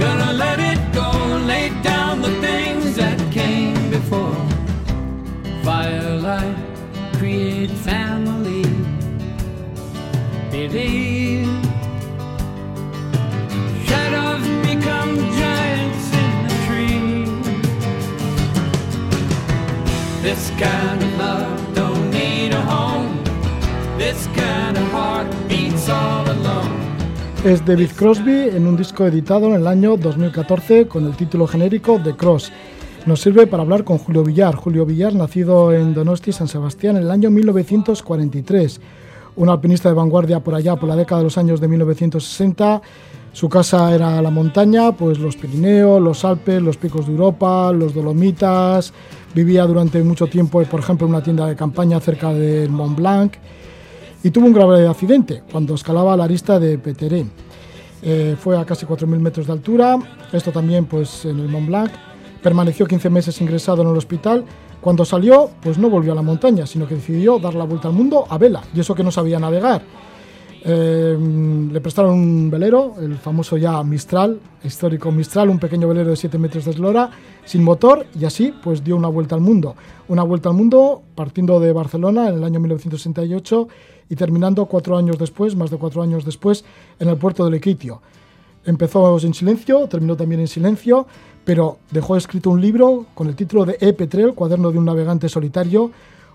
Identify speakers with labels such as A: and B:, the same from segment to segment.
A: gonna let it go. Lay down the things that came before. Firelight, create family. Believe. Shadows become giants in the. This kind of love don't need a home. This kind of heart beats all.
B: Es David Crosby en un disco editado en el año 2014 con el título genérico The Cross. Nos sirve para hablar con Julio Villar. Julio Villar, nacido en Donosti, San Sebastián, en el año 1943. Un alpinista de vanguardia por allá, por la década de los años de 1960. Su casa era la montaña, pues los Pirineos, los Alpes, los picos de Europa, los Dolomitas. Vivía durante mucho tiempo, por ejemplo, en una tienda de campaña cerca del Mont Blanc y tuvo un grave accidente cuando escalaba la arista de Peteré. Eh, fue a casi 4.000 metros de altura, esto también pues en el Mont Blanc. Permaneció 15 meses ingresado en el hospital. Cuando salió, pues no volvió a la montaña, sino que decidió dar la vuelta al mundo a vela, y eso que no sabía navegar. Eh, le prestaron un velero, el famoso ya Mistral, histórico Mistral, un pequeño velero de 7 metros de eslora, sin motor, y así pues dio una vuelta al mundo. Una vuelta al mundo partiendo de Barcelona en el año 1968 y terminando cuatro años después, más de cuatro años después, en el puerto de Lequitio. Empezó en silencio, terminó también en silencio, pero dejó escrito un libro con el título de E. Petrel, cuaderno de un navegante solitario,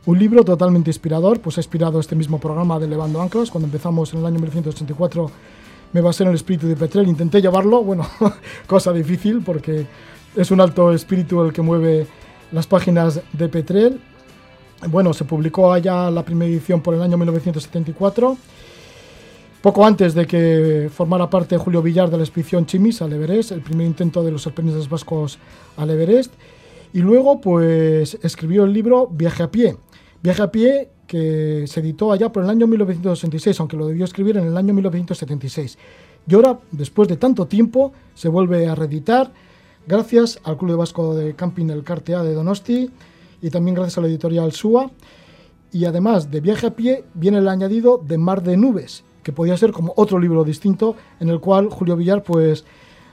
B: un libro totalmente inspirador, pues ha inspirado este mismo programa de Levando Anclas. Cuando empezamos en el año 1984 me basé en el espíritu de Petrel, intenté llevarlo, bueno, cosa difícil porque es un alto espíritu el que mueve las páginas de Petrel. Bueno, se publicó allá la primera edición por el año 1974. Poco antes de que formara parte Julio Villar de la expedición Chimis al Everest, el primer intento de los alpinistas vascos al Everest. Y luego, pues, escribió el libro Viaje a pie. Viaje a pie que se editó allá por el año 1966, aunque lo debió escribir en el año 1976. Y ahora, después de tanto tiempo, se vuelve a reeditar gracias al Club de Vasco de Camping El Cartea de Donosti y también gracias a la editorial SUA. Y además de Viaje a pie, viene el añadido de Mar de Nubes, que podía ser como otro libro distinto en el cual Julio Villar pues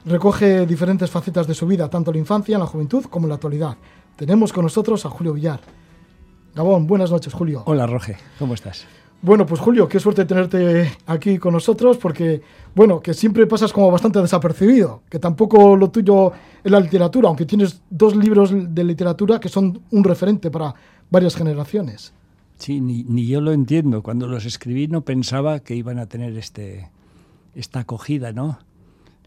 B: recoge diferentes facetas de su vida, tanto en la infancia, en la juventud como en la actualidad. Tenemos con nosotros a Julio Villar. Gabón, buenas noches, Julio.
C: Hola, Roge, ¿cómo estás?
B: Bueno, pues Julio, qué suerte tenerte aquí con nosotros, porque, bueno, que siempre pasas como bastante desapercibido, que tampoco lo tuyo es la literatura, aunque tienes dos libros de literatura que son un referente para varias generaciones.
C: Sí, ni, ni yo lo entiendo. Cuando los escribí no pensaba que iban a tener este, esta acogida, ¿no?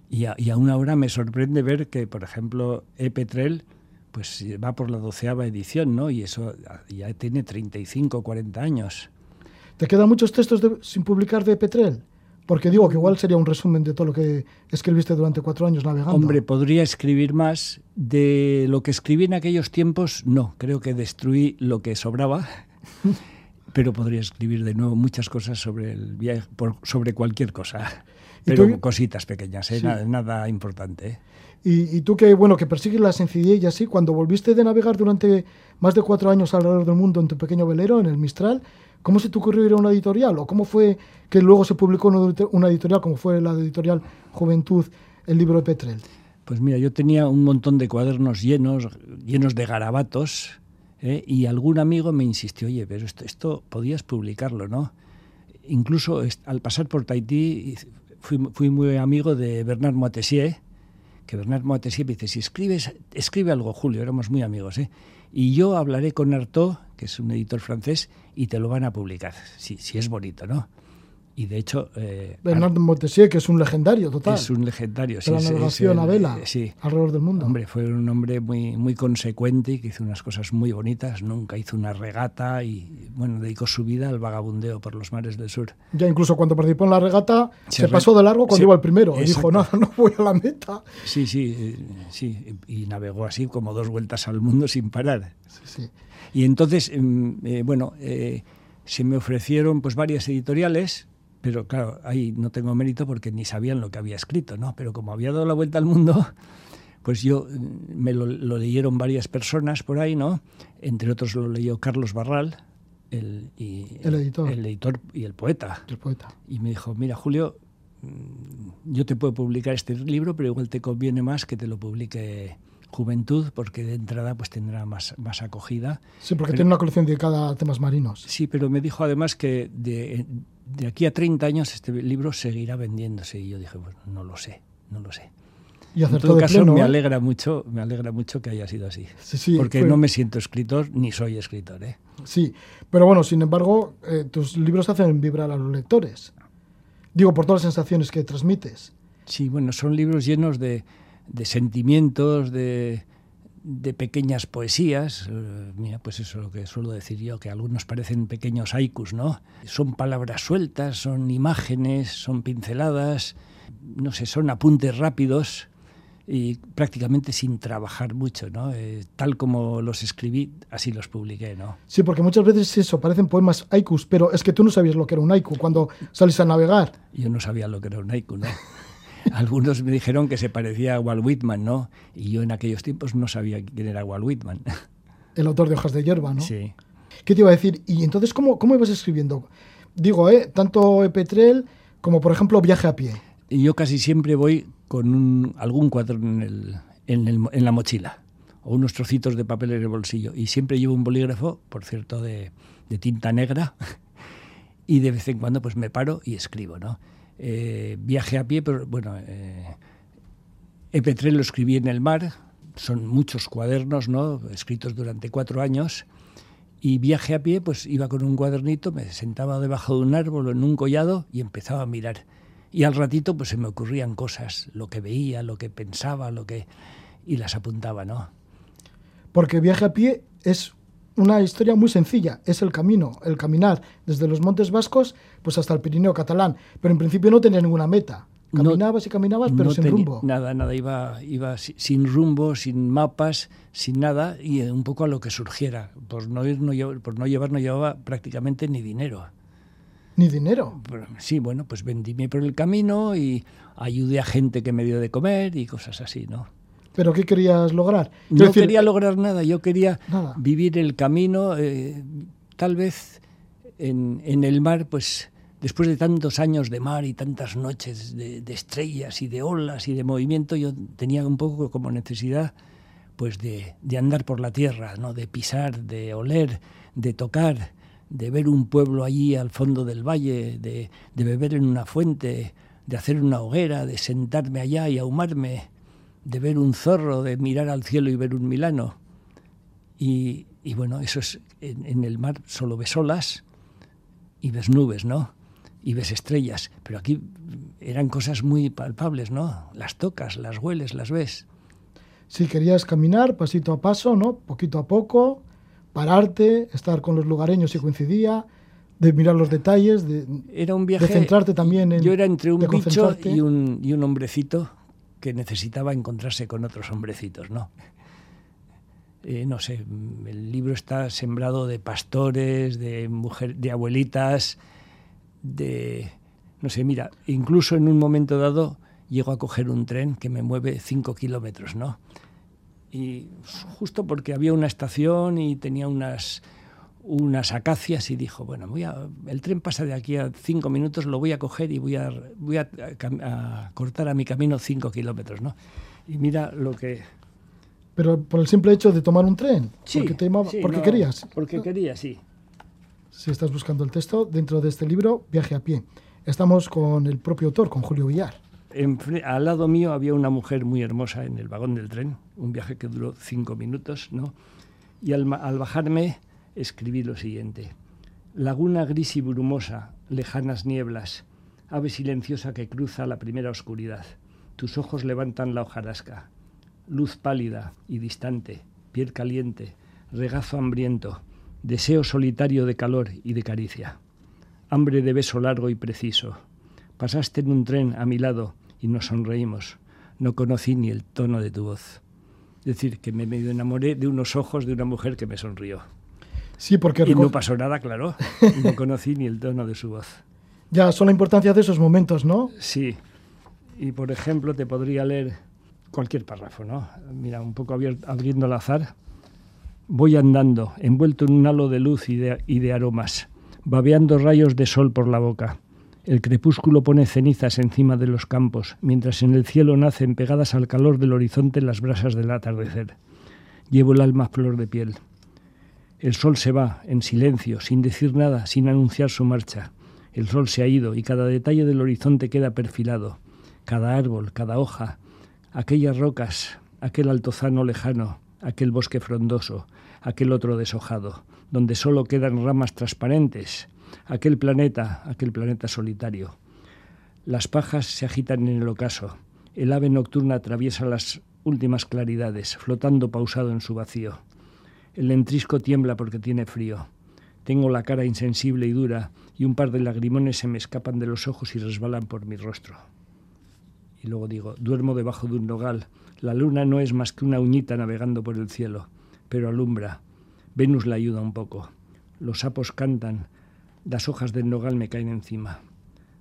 C: Y, a, y aún ahora me sorprende ver que, por ejemplo, E. Petrel pues va por la doceava edición, ¿no? Y eso ya tiene 35, 40 años.
B: ¿Te quedan muchos textos de, sin publicar de Petrel? Porque digo que igual sería un resumen de todo lo que escribiste durante cuatro años navegando.
C: Hombre, podría escribir más. De lo que escribí en aquellos tiempos, no. Creo que destruí lo que sobraba. pero podría escribir de nuevo muchas cosas sobre el viaje, por, sobre cualquier cosa. Pero tú? cositas pequeñas, ¿eh? sí. nada, nada, importante. ¿eh?
B: Y, y, tú que bueno que persigues la sencillez y así, cuando volviste de navegar durante más de cuatro años alrededor del mundo en tu pequeño velero, en el Mistral, ¿cómo se te ocurrió ir a una editorial? ¿O cómo fue que luego se publicó una editorial, como fue la editorial Juventud, el libro de Petrel?
C: Pues mira, yo tenía un montón de cuadernos llenos, llenos de garabatos, ¿eh? y algún amigo me insistió, oye, pero esto, esto podías publicarlo, ¿no? Incluso al pasar por Tahití fui, muy amigo de Bernard Moitessier, que Bernard Moitessier me dice, si escribes, escribe algo, Julio, éramos muy amigos, ¿eh? Y yo hablaré con Artaud, que es un editor francés, y te lo van a publicar, si, si es bonito, ¿no? Y de hecho...
B: Eh, Bernard Montessier, que es un legendario total.
C: Es un legendario,
B: de la navegación a vela
C: sí.
B: alrededor del mundo.
C: Hombre, fue un hombre muy, muy consecuente y que hizo unas cosas muy bonitas. Nunca hizo una regata y, bueno, dedicó su vida al vagabundeo por los mares del sur.
B: Ya incluso cuando participó en la regata se, pasó de largo cuando iba al primero. Y dijo, no, no voy a la meta.
C: Sí, sí, eh, sí. Y navegó así como dos vueltas al mundo sin parar.
B: Sí, sí.
C: Y entonces, em, eh, bueno, eh, se me ofrecieron pues varias editoriales pero claro, ahí no tengo mérito porque ni sabían lo que había escrito, ¿no? Pero como había dado la vuelta al mundo, pues yo mm, me lo, leyeron varias personas por ahí, ¿no? Entre otros lo leyó Carlos Barral, el, y,
B: el, editor.
C: el editor y el poeta.
B: El poeta.
C: Y me dijo, mira, Julio, mm, yo te puedo publicar este libro, pero igual te conviene más que te lo publique Juventud, porque de entrada pues tendrá más, más acogida.
B: Sí, porque tiene una colección dedicada a temas marinos.
C: Sí, pero me dijo además que de, de aquí a 30 años este libro seguirá vendiéndose. Y yo dije, pues no lo sé, no lo sé.
B: Y
C: en todo caso, me ¿eh? alegra mucho, me alegra mucho que haya sido así. porque no me siento escritor ni soy escritor. ¿eh?
B: Sí, pero bueno, sin embargo, eh, tus libros hacen vibrar a los lectores. Digo, por todas las sensaciones que transmites.
C: Sí, bueno, son libros llenos de, de sentimientos, de, de pequeñas poesías, eh, mira, pues eso es lo que suelo decir yo, que algunos parecen pequeños haikus, ¿no? Son palabras sueltas, son imágenes, son pinceladas, no sé, son apuntes rápidos y prácticamente sin trabajar mucho, ¿no? Eh, tal como los escribí, así los publiqué, ¿no?
B: Sí, porque muchas veces eso, parecen poemas haikus, pero es que tú no sabías lo que era un haiku cuando sales a navegar.
C: Yo no sabía lo que era un haiku, ¿no? Algunos me dijeron que se parecía a Walt Whitman, ¿no? Y yo en aquellos tiempos no sabía quién era Walt Whitman.
B: El autor de Hojas de Hierba, ¿no?
C: Sí.
B: ¿Qué te iba a decir? Y entonces, ¿cómo, cómo ibas escribiendo? Digo, ¿eh? Tanto Petrel como, por ejemplo, Viaje a pie.
C: Y yo casi siempre voy con algún cuadro en, el, en, la mochila o unos trocitos de papel en el bolsillo. Y siempre llevo un bolígrafo, por cierto, de, de tinta negra. y de vez en cuando pues me paro y escribo, ¿no? Eh, viaje a pie, pero bueno, eh, Epetrel lo escribí en el mar, son muchos cuadernos, ¿no? Escritos durante cuatro años. Y viaje a pie, pues iba con un cuadernito, me sentaba debajo de un árbol en un collado y empezaba a mirar. Y al ratito, pues se me ocurrían cosas, lo que veía, lo que pensaba, lo que. y las apuntaba, ¿no?
B: Porque viaje a pie es una historia muy sencilla, es el camino, el caminar desde los Montes Vascos pues hasta el Pirineo catalán, pero en principio no tenía ninguna meta. Caminabas y caminabas, pero sin rumbo.
C: Nada, nada, iba, iba sin rumbo, sin mapas, sin nada, y eh, un poco a lo que surgiera. Por no, ir, no, por no llevar, no llevaba prácticamente ni dinero.
B: ¿Ni dinero?
C: Sí, bueno, pues vendíme por el camino y ayudé a gente que me dio de comer y cosas así, ¿no?
B: ¿Pero qué querías lograr?
C: No quería lograr nada, yo quería vivir el camino, eh, tal vez en, en, el mar, pues después de tantos años de mar y tantas noches de, estrellas y de olas y de movimiento, yo tenía un poco como necesidad pues de, de andar por la tierra, ¿no? de pisar, de oler, de tocar, de ver un pueblo allí al fondo del valle, de, de beber en una fuente, de hacer una hoguera, de sentarme allá y ahumarme de ver un zorro, de mirar al cielo y ver un Milano. Y, bueno, eso es, en, el mar solo ves olas y ves nubes, ¿no? Y ves estrellas, pero aquí eran cosas muy palpables, ¿no? Las tocas, las hueles, las ves.
B: Si querías caminar pasito a paso, ¿no? Poquito a poco, pararte, estar con los lugareños si coincidía, de mirar los detalles, de,
C: era un viaje,
B: de centrarte también en...
C: Yo era entre un bicho y un, y un hombrecito que necesitaba encontrarse con otros hombrecitos, ¿no? Eh, no sé, el libro está sembrado de pastores, de mujer, de abuelitas, de no sé, mira, incluso en un momento dado llego a coger un tren que me mueve cinco kilómetros, ¿no? Y justo porque había una estación y tenía unas unas acacias y dijo, bueno, voy a, el tren pasa de aquí a cinco minutos, lo voy a coger y voy a, voy a, cortar a mi camino cinco kilómetros, ¿no? Y mira lo que...
B: Pero por el simple hecho de tomar un tren,
C: sí,
B: porque, te, porque querías.
C: Porque quería, sí.
B: Si estás buscando el texto, dentro de este libro, Viaje a pie. Estamos con el propio autor, con Julio Villar.
C: al lado mío había una mujer muy hermosa en el vagón del tren, un viaje que duró cinco minutos, ¿no? Y al, al bajarme escribí lo siguiente. Laguna gris y brumosa, lejanas nieblas, ave silenciosa que cruza la primera oscuridad. Tus ojos levantan la hojarasca. Luz pálida y distante, piel caliente, regazo hambriento, deseo solitario de calor y de caricia. Hambre de beso largo y preciso. Pasaste en un tren a mi lado y nos sonreímos. No conocí ni el tono de tu voz. Es decir, que me medio enamoré de unos ojos de una mujer que me sonrió.
B: Sí, porque...
C: Y no pasó nada, claro. No conocí ni el tono de su voz.
B: Ya, son la importancia de esos momentos, ¿no?
C: Sí. Y, por ejemplo, te podría leer cualquier párrafo, ¿no? Mira, un poco abriendo al azar. Voy andando, envuelto en un halo de luz y de, y de aromas, babeando rayos de sol por la boca. El crepúsculo pone cenizas encima de los campos, mientras en el cielo nacen pegadas al calor del horizonte las brasas del atardecer. Llevo el alma flor de piel. El sol se va, en silencio, sin decir nada, sin anunciar su marcha. El sol se ha ido y cada detalle del horizonte queda perfilado. Cada árbol, cada hoja, aquellas rocas, aquel altozano lejano, aquel bosque frondoso, aquel otro deshojado, donde solo quedan ramas transparentes, aquel planeta, aquel planeta solitario. Las pajas se agitan en el ocaso. El ave nocturna atraviesa las últimas claridades, flotando pausado en su vacío. El lentrisco tiembla porque tiene frío. Tengo la cara insensible y dura y un par de lagrimones se me escapan de los ojos y resbalan por mi rostro. Y luego digo, duermo debajo de un nogal. La luna no es más que una uñita navegando por el cielo, pero alumbra. Venus la ayuda un poco. Los sapos cantan, las hojas del nogal me caen encima.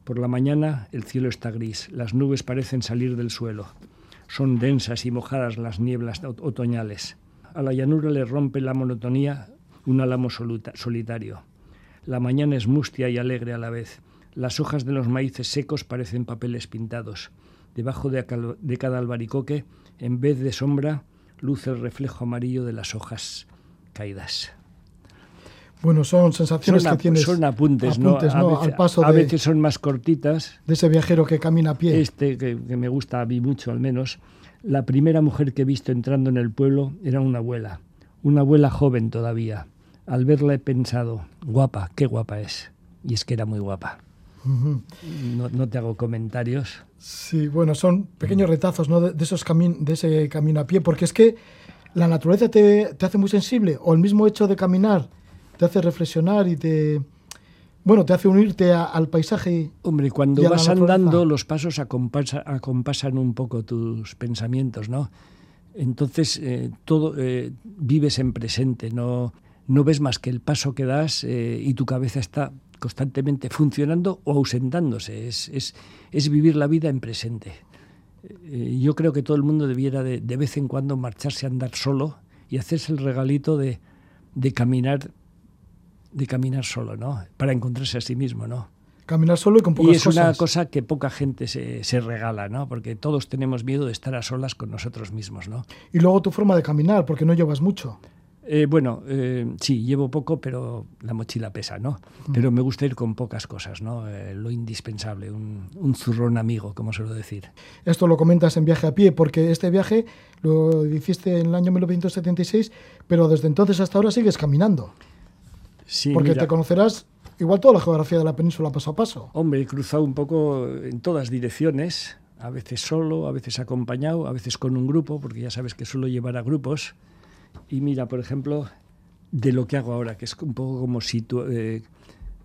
C: Por la mañana el cielo está gris, las nubes parecen salir del suelo. Son densas y mojadas las nieblas otoñales. A la llanura le rompe la monotonía un álamo solitario. La mañana es mustia y alegre a la vez. Las hojas de los maíces secos parecen papeles pintados. Debajo de, cada albaricoque, en vez de sombra, luce el reflejo amarillo de las hojas caídas.
B: Bueno, son sensaciones que tienes.
C: Son apuntes, ¿no? A, veces, Al paso a veces son más cortitas.
B: De ese viajero que camina a pie.
C: Este, que me gusta a mí mucho al menos, la primera mujer que he visto entrando en el pueblo era una abuela, una abuela joven todavía. Al verla he pensado, guapa, qué guapa es. Y es que era muy guapa. no, te hago comentarios.
B: Sí, bueno, son pequeños retazos ¿no? de, esos de ese camino a pie, porque es que la naturaleza te, te hace muy sensible, o el mismo hecho de caminar te hace reflexionar y te, bueno, te hace unirte al paisaje.
C: Hombre, cuando vas andando, los pasos acompasan un poco tus pensamientos, ¿no? Entonces, eh, todo eh, vives en presente, no, no ves más que el paso que das eh, y tu cabeza está constantemente funcionando o ausentándose. Es, es, es vivir la vida en presente. yo creo que todo el mundo debiera de, de, vez en cuando marcharse a andar solo y hacerse el regalito de, de caminar de caminar solo, ¿no? Para encontrarse a sí mismo, ¿no?
B: Caminar solo y con pocas
C: cosas. Y es una cosa que poca gente se, se, regala, ¿no? Porque todos tenemos miedo de estar a solas con nosotros mismos, ¿no?
B: Y luego tu forma de caminar, porque no llevas mucho.
C: Eh, bueno, eh, sí, llevo poco, pero la mochila pesa, ¿no? Mm. Pero me gusta ir con pocas cosas, ¿no? Eh, lo indispensable, un, un, zurrón amigo, como suelo decir.
B: Esto lo comentas en viaje a pie, porque este viaje lo hiciste en el año 1976, pero desde entonces hasta ahora sigues caminando. Porque te conocerás igual toda la geografía de la península paso a paso.
C: Hombre, he cruzado un poco en todas direcciones, a veces solo, a veces acompañado, a veces con un grupo, porque ya sabes que suelo llevar a grupos. Y mira, por ejemplo, de lo que hago ahora, que es un poco como eh,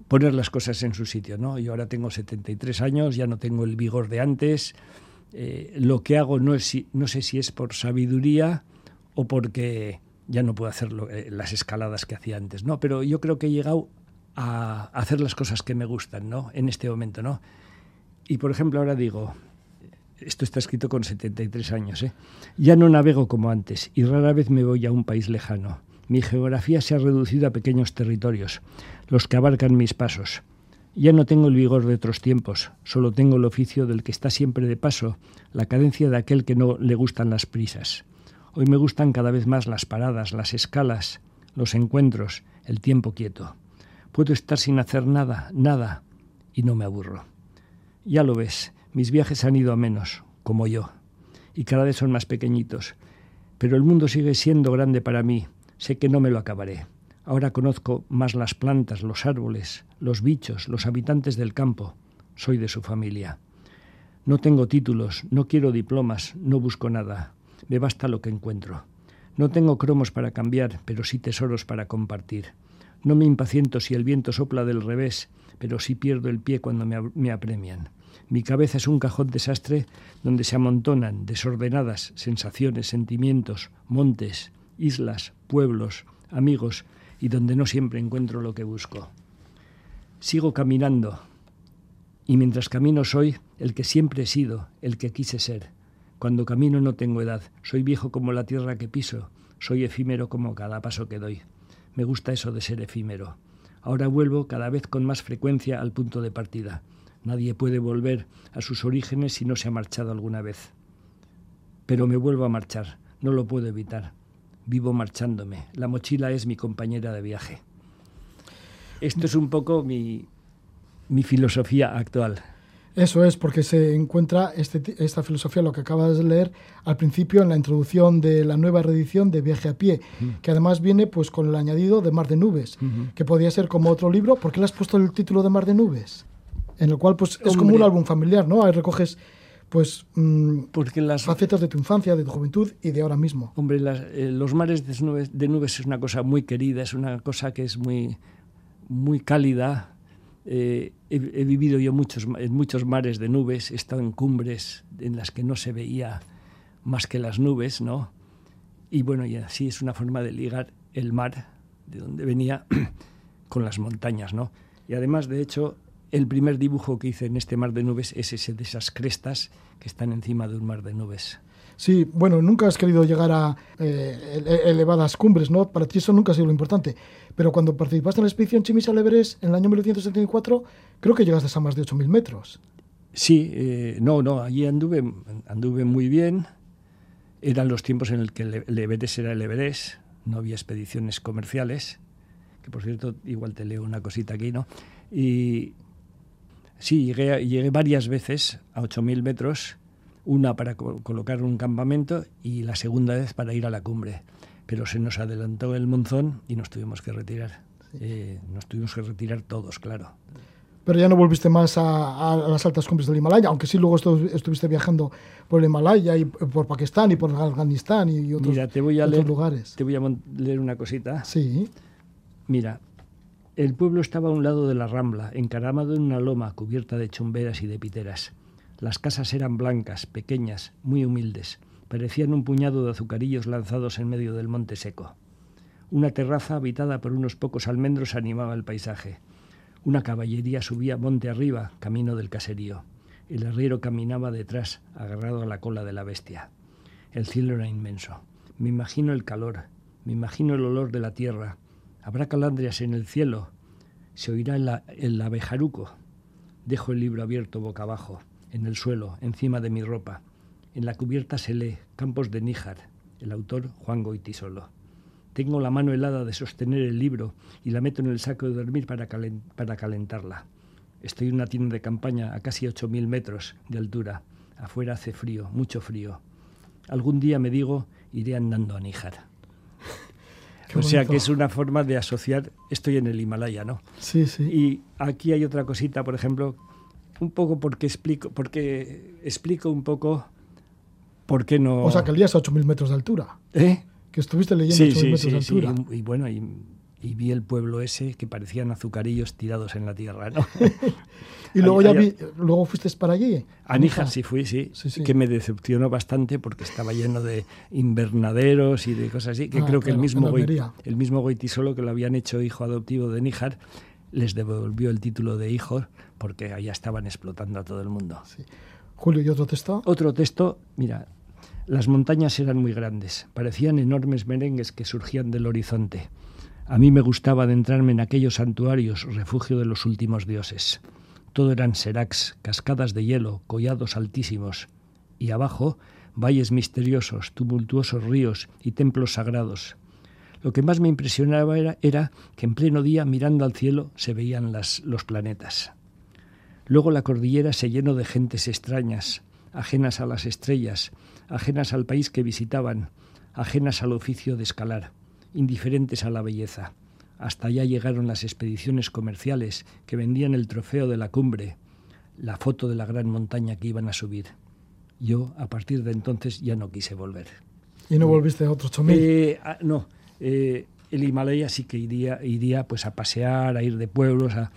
C: poner las cosas en su sitio, ¿no? Yo ahora tengo 73 años, ya no tengo el vigor de antes. Eh, lo que hago no, es, no sé si es por sabiduría o porque ya no puedo hacer eh, las escaladas que hacía antes, ¿no? Pero yo creo que he llegado a hacer las cosas que me gustan, ¿no? En este momento, ¿no? Y por ejemplo ahora digo, esto está escrito con 73 años, ¿eh? Ya no navego como antes y rara vez me voy a un país lejano. Mi geografía se ha reducido a pequeños territorios, los que abarcan mis pasos. Ya no tengo el vigor de otros tiempos, solo tengo el oficio del que está siempre de paso, la cadencia de aquel que no le gustan las prisas. Hoy me gustan cada vez más las paradas, las escalas, los encuentros, el tiempo quieto. Puedo estar sin hacer nada, nada, y no me aburro. Ya lo ves, mis viajes han ido a menos, como yo, y cada vez son más pequeñitos. Pero el mundo sigue siendo grande para mí, sé que no me lo acabaré. Ahora conozco más las plantas, los árboles, los bichos, los habitantes del campo. Soy de su familia. No tengo títulos, no quiero diplomas, no busco nada. Me basta lo que encuentro. No tengo cromos para cambiar, pero sí tesoros para compartir. No me impaciento si el viento sopla del revés, pero sí pierdo el pie cuando me, apremian. Mi cabeza es un cajón desastre donde se amontonan desordenadas sensaciones, sentimientos, montes, islas, pueblos, amigos, y donde no siempre encuentro lo que busco. Sigo caminando, y mientras camino soy el que siempre he sido, el que quise ser. Cuando camino no tengo edad, soy viejo como la tierra que piso, soy efímero como cada paso que doy. Me gusta eso de ser efímero. Ahora vuelvo cada vez con más frecuencia al punto de partida. Nadie puede volver a sus orígenes si no se ha marchado alguna vez. Pero me vuelvo a marchar, no lo puedo evitar. Vivo marchándome. La mochila es mi compañera de viaje. Esto es un poco mi, mi filosofía actual.
B: Eso es, porque se encuentra este, esta filosofía, lo que acabas de leer al principio en la introducción de la nueva reedición de Viaje a pie, que además viene pues con el añadido de Mar de Nubes, que podría ser como otro libro. ¿Por qué le has puesto el título de Mar de Nubes? En el cual pues es como un álbum familiar, ¿no? Ahí recoges pues mm,
C: porque las
B: facetas de tu infancia, de tu juventud y de ahora mismo.
C: Hombre, eh, los mares de nubes, de nubes es una cosa muy querida, es una cosa que es muy muy cálida, eh, he, vivido yo muchos, en muchos mares de nubes, he estado en cumbres en las que no se veía más que las nubes, ¿no? Y bueno, y así es una forma de ligar el mar, de donde venía, con las montañas, ¿no? Y además, de hecho, el primer dibujo que hice en este mar de nubes es ese de esas crestas que están encima de un mar de nubes.
B: Sí, bueno, nunca has querido llegar a eh, elevadas cumbres, ¿no? Para ti eso nunca ha sido lo importante. Pero cuando participaste en la expedición Chimis al Everest en el año 1974, creo que llegaste a más de 8.000 metros.
C: Sí, eh, no, no, allí anduve, anduve muy bien. Eran los tiempos en los que el Everest era el Everest, no había expediciones comerciales, que por cierto, igual te leo una cosita aquí, ¿no? Y sí, llegué, llegué varias veces a 8.000 metros una para colocar un campamento y la segunda vez para ir a la cumbre. Pero se nos adelantó el monzón y nos tuvimos que retirar. Eh, nos tuvimos que retirar todos, claro.
B: Pero ya no volviste más a, las altas cumbres del Himalaya, aunque sí luego estuviste viajando por el Himalaya y por Pakistán y por Afganistán y otros,
C: Mira, te voy a
B: leer,
C: lugares. Te voy a leer una cosita.
B: Sí.
C: Mira, el pueblo estaba a un lado de la rambla, encaramado en una loma cubierta de chumberas y de piteras. Las casas eran blancas, pequeñas, muy humildes. Parecían un puñado de azucarillos lanzados en medio del monte seco. Una terraza habitada por unos pocos almendros animaba el paisaje. Una caballería subía monte arriba, camino del caserío. El arriero caminaba detrás, agarrado a la cola de la bestia. El cielo era inmenso. Me imagino el calor, me imagino el olor de la tierra. Habrá calandrias en el cielo. Se oirá el, el abejaruco. Dejo el libro abierto boca abajo en el suelo, encima de mi ropa. En la cubierta se lee Campos de Níjar, el autor Juan Goitisolo. Tengo la mano helada de sostener el libro y la meto en el saco de dormir para, para calentarla. Estoy en una tienda de campaña a casi 8.000 metros de altura. Afuera hace frío, mucho frío. Algún día me digo, iré andando a Níjar. o sea que es una forma de asociar, estoy en el Himalaya, ¿no?
B: Sí, sí.
C: Y aquí hay otra cosita, por ejemplo, un poco porque explico, porque explico un poco por qué no...
B: O sea, que el día es a 8.000 metros de altura.
C: ¿Eh?
B: Que estuviste leyendo
C: sí,
B: 8.000
C: sí,
B: metros
C: sí,
B: de altura.
C: Sí, y, bueno, y, vi el pueblo ese que parecían azucarillos tirados en la tierra, ¿no?
B: y luego ya vi, luego fuiste para allí.
C: A Níjar sí fui, sí, que me decepcionó bastante porque estaba lleno de invernaderos y de cosas así, que
B: Ah,
C: creo que el mismo, el mismo Goitisolo que lo habían hecho hijo adoptivo de Níjar les devolvió el título de hijo porque allá estaban explotando a todo el mundo.
B: Julio, ¿y otro texto?
C: Otro texto, mira, las montañas eran muy grandes, parecían enormes merengues que surgían del horizonte. A mí me gustaba adentrarme en aquellos santuarios, refugio de los últimos dioses. Todo eran seracs, cascadas de hielo, collados altísimos, y abajo valles misteriosos, tumultuosos ríos y templos sagrados. Lo que más me impresionaba era, era que en pleno día, mirando al cielo, se veían las, los planetas. Luego la cordillera se llenó de gentes extrañas, ajenas a las estrellas, ajenas al país que visitaban, ajenas al oficio de escalar, indiferentes a la belleza. hasta allá llegaron las expediciones comerciales que vendían el trofeo de la cumbre, la foto de la gran montaña que iban a subir. Yo, a partir de entonces, ya no quise volver.
B: ¿Y no volviste a otro chomil?
C: Eh, ah, no, eh, el Himalaya sí que iría, iría pues a pasear, a ir de pueblos, a,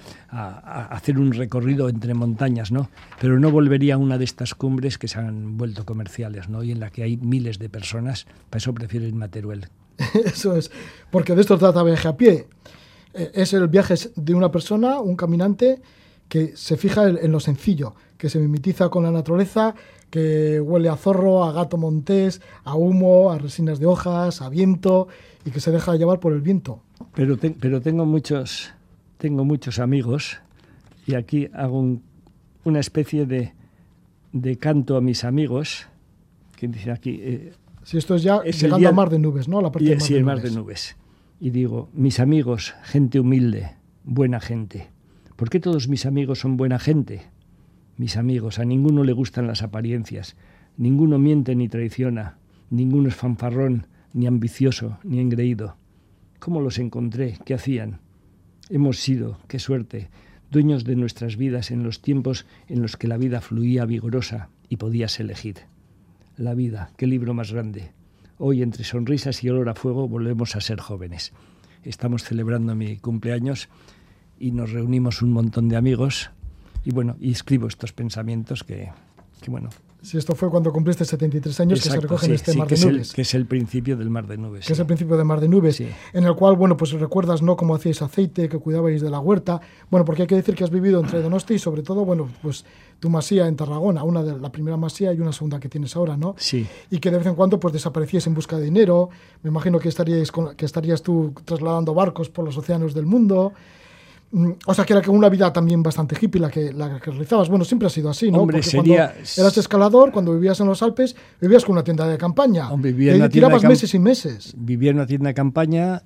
C: hacer un recorrido entre montañas, ¿no? Pero no volvería a una de estas cumbres que se han vuelto comerciales, ¿no? Y en la que hay miles de personas. Para eso prefiero irme a.
B: Eso es, porque de esto trata viaje a pie. Eh, Es el viaje de una persona, un caminante, que se fija en lo sencillo, que se mimetiza con la naturaleza, que huele a zorro, a gato montés, a humo, a resinas de hojas, a viento, y que se deja llevar por el viento.
C: Pero, te- pero tengo muchos tengo muchos amigos y aquí hago un- una especie de, de canto a mis amigos que dice aquí eh,
B: Si esto es ya
C: Es
B: llegando
C: día-
B: a mar de nubes, ¿no? La parte
C: y
B: de mar
C: sí,
B: de
C: el mar de nubes y digo mis amigos gente humilde buena gente ¿por qué todos mis amigos son buena gente? mis amigos a ninguno le gustan las apariencias ninguno miente ni traiciona ninguno es fanfarrón ni ambicioso ni engreído ¿Cómo los encontré? ¿Qué hacían? Hemos sido, qué suerte, dueños de nuestras vidas en los tiempos en los que la vida fluía vigorosa y podías elegir. La vida, qué libro más grande. Hoy, entre sonrisas y olor a fuego, volvemos a ser jóvenes. Estamos celebrando mi cumpleaños y nos reunimos un montón de amigos y bueno, y escribo estos pensamientos que, que bueno,
B: Si esto fue cuando cumpliste 73 años que se
C: exacto,
B: recogen
C: sí,
B: este
C: sí,
B: mar
C: que,
B: de
C: es el,
B: nubes.
C: que es el principio del mar de nubes.
B: que es el principio de Mar de Nubes, en el cual, bueno, pues recuerdas, ¿no?, cómo hacíais aceite, que cuidabais de la huerta, bueno, porque hay que decir que has vivido entre Donosti y sobre todo, bueno, pues tu masía en Tarragona, una de la primera masía y una segunda que tienes ahora, ¿no?
C: Sí.
B: Y que de vez en cuando, pues desaparecíais en busca de dinero, me imagino que estaríais, con- que estarías tú trasladando barcos por los océanos del mundo, o sea, que era una vida también bastante hippie la que, la que realizabas. Bueno, siempre ha sido así, ¿no?
C: Hombre,
B: Porque
C: sería-
B: cuando eras escalador, cuando vivías en los Alpes, vivías con una tienda de campaña.
C: Hombre,
B: y
C: vivía en
B: ahí
C: una tienda de
B: tirabas meses y meses.
C: Vivía en una tienda de campaña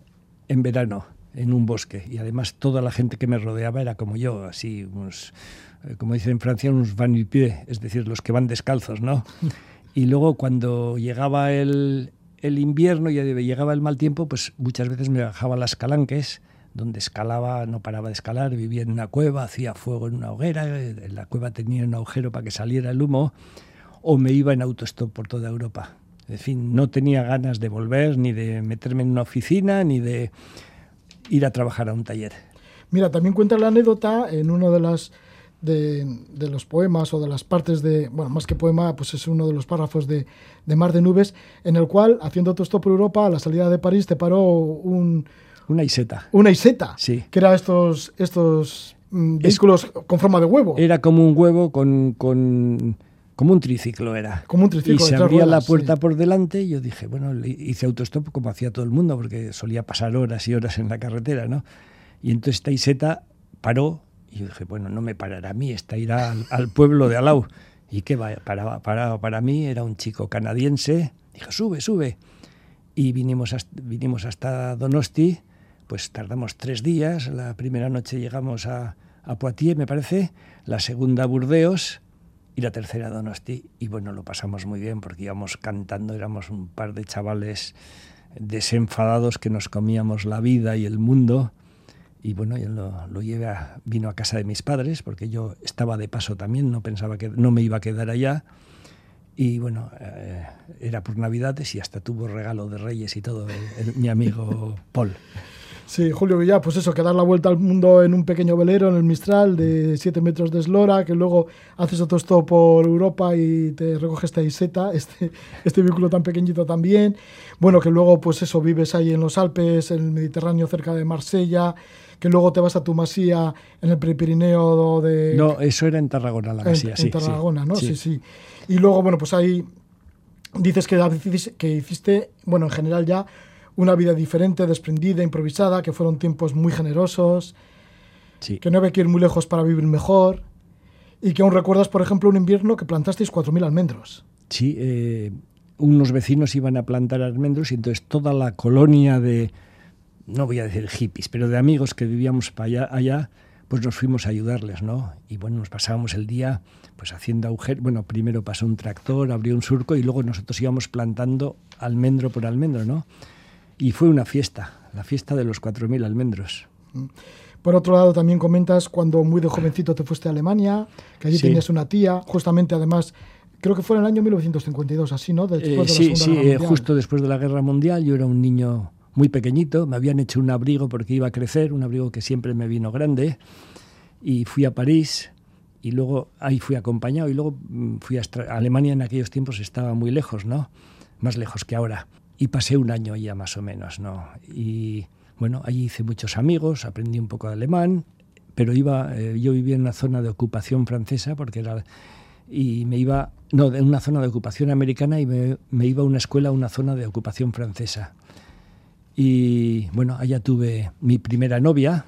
C: en verano, en un bosque. Y además toda la gente que me rodeaba era como yo, así, unos, eh, como dicen en Francia, unos van y pie, es decir, los que van descalzos, ¿no? Y luego cuando llegaba el, el invierno y llegaba el mal tiempo, pues muchas veces me bajaba las calanques, donde escalaba, no paraba de escalar, vivía en una cueva, hacía fuego en una hoguera, eh, en la cueva tenía un agujero para que saliera el humo, o me iba en autostop por toda Europa. En fin, no tenía ganas de volver, ni de meterme en una oficina, ni de ir a trabajar a un taller.
B: Mira, también cuenta la anécdota en uno de las de, los poemas o de las partes de, bueno, más que poema, pues es uno de los párrafos de, de Mar de Nubes, en el cual, haciendo tu stop por Europa, a la salida de París te paró un,
C: Una iseta.
B: una iseta,
C: Sí.
B: que era estos, estos mm, vehículos con forma de huevo.
C: Era como un huevo con, con como un triciclo era.
B: Como un triciclo
C: Y se abría la puerta
B: sí.
C: por delante y yo dije, bueno, hice autostop como hacía todo el mundo, porque solía pasar horas y horas en la carretera, ¿no? Y entonces esta iseta paró y yo dije, bueno, no me parará a mí, esta irá al, al pueblo de Alau. ¿Y qué va? Para, para, para mí era un chico canadiense. Dije, sube, sube. Y vinimos hasta, vinimos hasta Donosti, pues tardamos tres días. La primera noche llegamos a, Poitiers, me parece, la segunda a Burdeos y la tercera a Donosti. Y bueno, lo pasamos muy bien porque íbamos cantando, éramos un par de chavales desenfadados que nos comíamos la vida y el mundo. Y bueno, yo lo, lo vino a casa de mis padres porque yo estaba de paso también, no pensaba que no me iba a quedar allá. Y bueno, eh, era por Navidades y hasta tuvo regalo de Reyes y todo, mi amigo Paul.
B: Sí, Julio Villar, pues eso, que dar la vuelta al mundo en un pequeño velero en el Mistral de 7 metros de eslora, que luego haces otro stop por Europa y te recoges esta iseta, este, este vehículo tan pequeñito también. Bueno, que luego, pues eso, vives ahí en los Alpes, en el Mediterráneo, cerca de Marsella, que luego te vas a tu masía en el Prepirineo de...
C: No, eso era en Tarragona, la
B: en,
C: Masía,
B: en
C: sí. sí,
B: Tarragona, ¿no? Sí. sí, Y luego, bueno, pues ahí dices que, que hiciste, bueno, en general ya, una vida diferente, desprendida, improvisada, que fueron tiempos muy generosos,
C: sí.
B: que no había que ir muy lejos para vivir mejor, y que aún recuerdas, por ejemplo, un invierno que plantasteis 4.000 almendros.
C: Sí, eh, unos vecinos iban a plantar almendros y entonces toda la colonia de, no voy a decir hippies, pero de amigos que vivíamos para allá, allá, pues nos fuimos a ayudarles, ¿no? Y bueno, nos pasábamos el día pues haciendo agujeros. Bueno, primero pasó un tractor, abrió un surco y luego nosotros íbamos plantando almendro por almendro, ¿no? Y fue una fiesta. la fiesta de los 4.000 almendros.
B: Por otro lado, también comentas cuando muy de jovencito te fuiste a Alemania, que allí
C: Sí.
B: tenías una tía, justamente además, creo que fue en el año 1952, así, ¿no? Después
C: Eh,
B: de la
C: sí,
B: Segunda
C: sí,
B: Guerra
C: eh,
B: Mundial.
C: justo después de la Guerra Mundial yo era un niño muy pequeñito, me habían hecho un abrigo porque iba a crecer, un abrigo que siempre me vino grande, y fui a París y luego ahí fui acompañado y luego mm, fui a Alemania en aquellos tiempos estaba muy lejos, ¿no? Más lejos que ahora. Y pasé un año ya más o menos, ¿no? Y bueno, allí hice muchos amigos, aprendí un poco de alemán, pero iba, eh, yo vivía en una zona de ocupación francesa porque era y me iba, no, de una zona de ocupación americana y me, me iba a una escuela a una zona de ocupación francesa. Y bueno, allá tuve mi primera novia,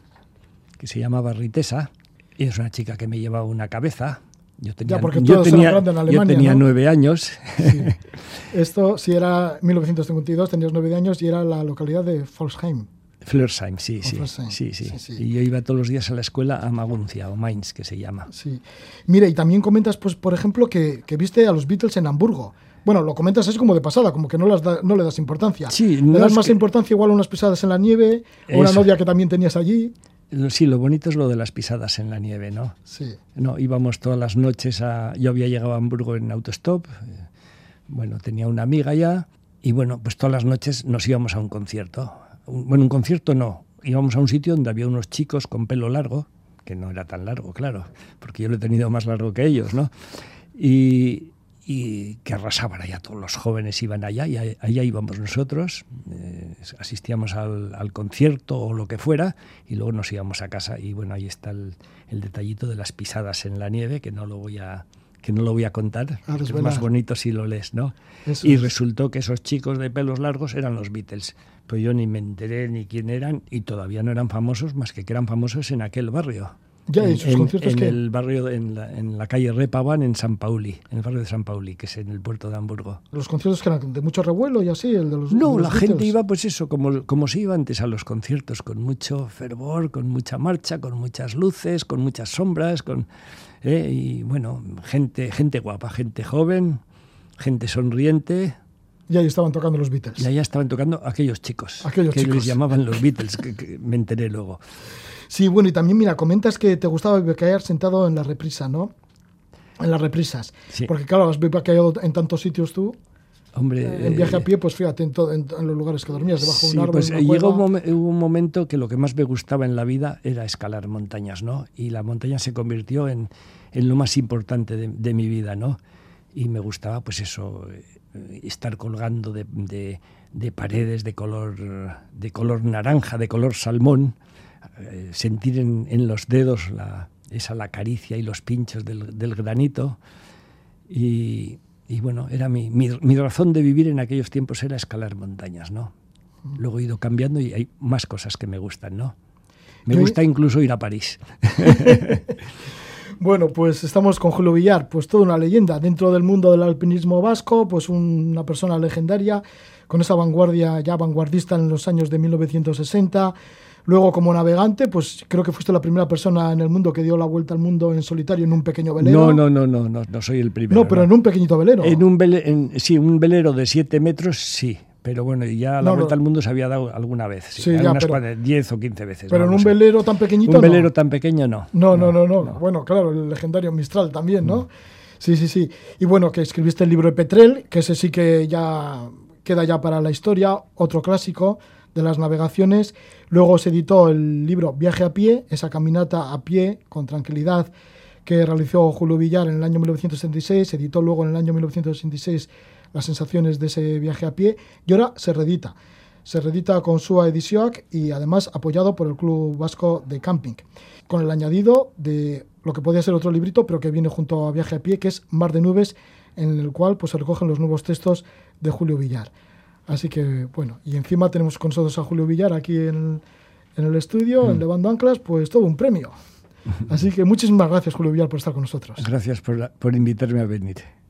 C: que se llamaba Ritesa, y es una chica que me llevaba una cabeza. Yo tenía,
B: porque
C: yo tenía,
B: en
C: yo
B: Alemania,
C: tenía
B: ¿no?
C: nueve años.
B: Sí. Esto, si era 1952, tenías nueve años y era la localidad de Volksheim.
C: Flersheim, sí, sí, sí, sí,
B: sí, sí.
C: Y yo iba todos los días a la escuela a Maguncia, o Mainz, que se llama.
B: Sí. Mira, y también comentas, pues, por ejemplo, que, que viste a los Beatles en Hamburgo. Bueno, lo comentas así como de pasada, como que no, las da- no le das importancia.
C: Sí,
B: le
C: no
B: das
C: es
B: más
C: que-
B: importancia igual a unas pisadas en la nieve, o una novia que también tenías allí.
C: Sí, lo bonito es lo de las pisadas en la nieve, ¿no?
B: Sí.
C: No, íbamos todas las noches a... Yo había llegado a Hamburgo en autostop, eh, bueno, tenía una amiga ya, y bueno, pues todas las noches nos íbamos a un concierto. Un- bueno, un concierto no, íbamos a un sitio donde había unos chicos con pelo largo, que no era tan largo, claro, porque yo lo he tenido más largo que ellos, ¿no? Y, y que arrasaban allá, todos los jóvenes iban allá y allá íbamos nosotros, eh, asistíamos al, al concierto o lo que fuera y luego nos íbamos a casa y bueno, ahí está el, el detallito de las pisadas en la nieve que no lo voy a que no lo voy a contar,
B: A
C: que es más bonito si lo lees, ¿no?
B: Eso
C: y
B: es.
C: resultó que esos chicos de pelos largos eran los Beatles. Pues yo ni me enteré ni quién eran y todavía no eran famosos más que que eran famosos en aquel barrio.
B: Ya,
C: en,
B: sus
C: en-
B: conciertos
C: en
B: que-
C: el barrio, en la, en la calle Repaban, en San Pauli, en el barrio de San Pauli, que es en el puerto de Hamburgo.
B: Los conciertos que eran de mucho revuelo y así, el de los
C: No,
B: de los
C: la gente iba pues eso, como, como se iba antes a los conciertos, con mucho fervor, con mucha marcha, con muchas luces, con muchas sombras, con eh, y bueno, gente, gente guapa, gente joven, gente sonriente,
B: Y ahí estaban tocando los Beatles.
C: y allá estaban tocando aquellos chicos,
B: Aquellos
C: que
B: chicos.
C: les llamaban los Beatles, que, que me enteré luego.
B: Sí, bueno, y también, mira, comentas que te gustaba caer sentado en la reprisa, ¿no? En las reprisas.
C: Sí.
B: Porque, claro, has caído en tantos sitios tú.
C: Hombre,
B: En viaje
C: eh,
B: a pie, pues fíjate, en, to- en- en los lugares que dormías, debajo de un árbol.
C: pues eh, llegó un, momento que lo que más me gustaba en la vida era escalar montañas, ¿no? Y la montaña se convirtió en, en lo más importante de, de mi vida, ¿no? Y me gustaba, pues eso, eh, estar colgando de, de- de paredes de color, de color naranja, de color salmón, eh, sentir en, en los dedos la, esa la caricia y los pinchos del, del granito. Y, y bueno, era mi, mi, mi razón de vivir en aquellos tiempos era escalar montañas, ¿no? Luego he ido cambiando y hay más cosas que me gustan, ¿no? Me gusta incluso ir a París.
B: Bueno, pues estamos con Julio Villar, pues toda una leyenda dentro del mundo del alpinismo vasco, pues un- una persona legendaria, con esa vanguardia ya vanguardista en los años de 1960. Luego como navegante, pues creo que fuiste la primera persona en el mundo que dio la vuelta al mundo en solitario en un pequeño velero.
C: No, no, no, no, no, no soy el primero.
B: No, pero en un pequeñito velero.
C: En un vele- en- sí, un velero de 7 metros, sí. Pero bueno, ya la
B: No, no.
C: vuelta al mundo se había dado alguna vez. Sí,
B: Sí, ya,
C: unas
B: pero-
C: cuantas- 10 o 15 veces.
B: pero en un velero tan pequeñito
C: Un velero tan pequeño, no.
B: No, no, no, no, Bueno, claro, el legendario Mistral también, ¿no? Sí, sí, sí. Y bueno, que escribiste el libro de Petrel, que ese sí que ya queda ya para la historia, otro clásico de las navegaciones. Luego se editó el libro Viaje a pie, esa caminata a pie con tranquilidad que realizó Julio Villar en el año 1976, se editó luego en el año 1966 las sensaciones de ese viaje a pie y ahora se reedita. Se reedita con su edición y además apoyado por el Club Vasco de Camping, con el añadido de lo que podía ser otro librito, pero que viene junto a Viaje a pie, que es Mar de Nubes, en el cual pues, se recogen los nuevos textos de Julio Villar. Así que, bueno, y encima tenemos con nosotros a Julio Villar aquí en, en el estudio, en Levando Anclas, pues todo un premio. Así que muchísimas gracias, Julio Villar, por estar con nosotros.
C: Gracias por, la- por invitarme a venir.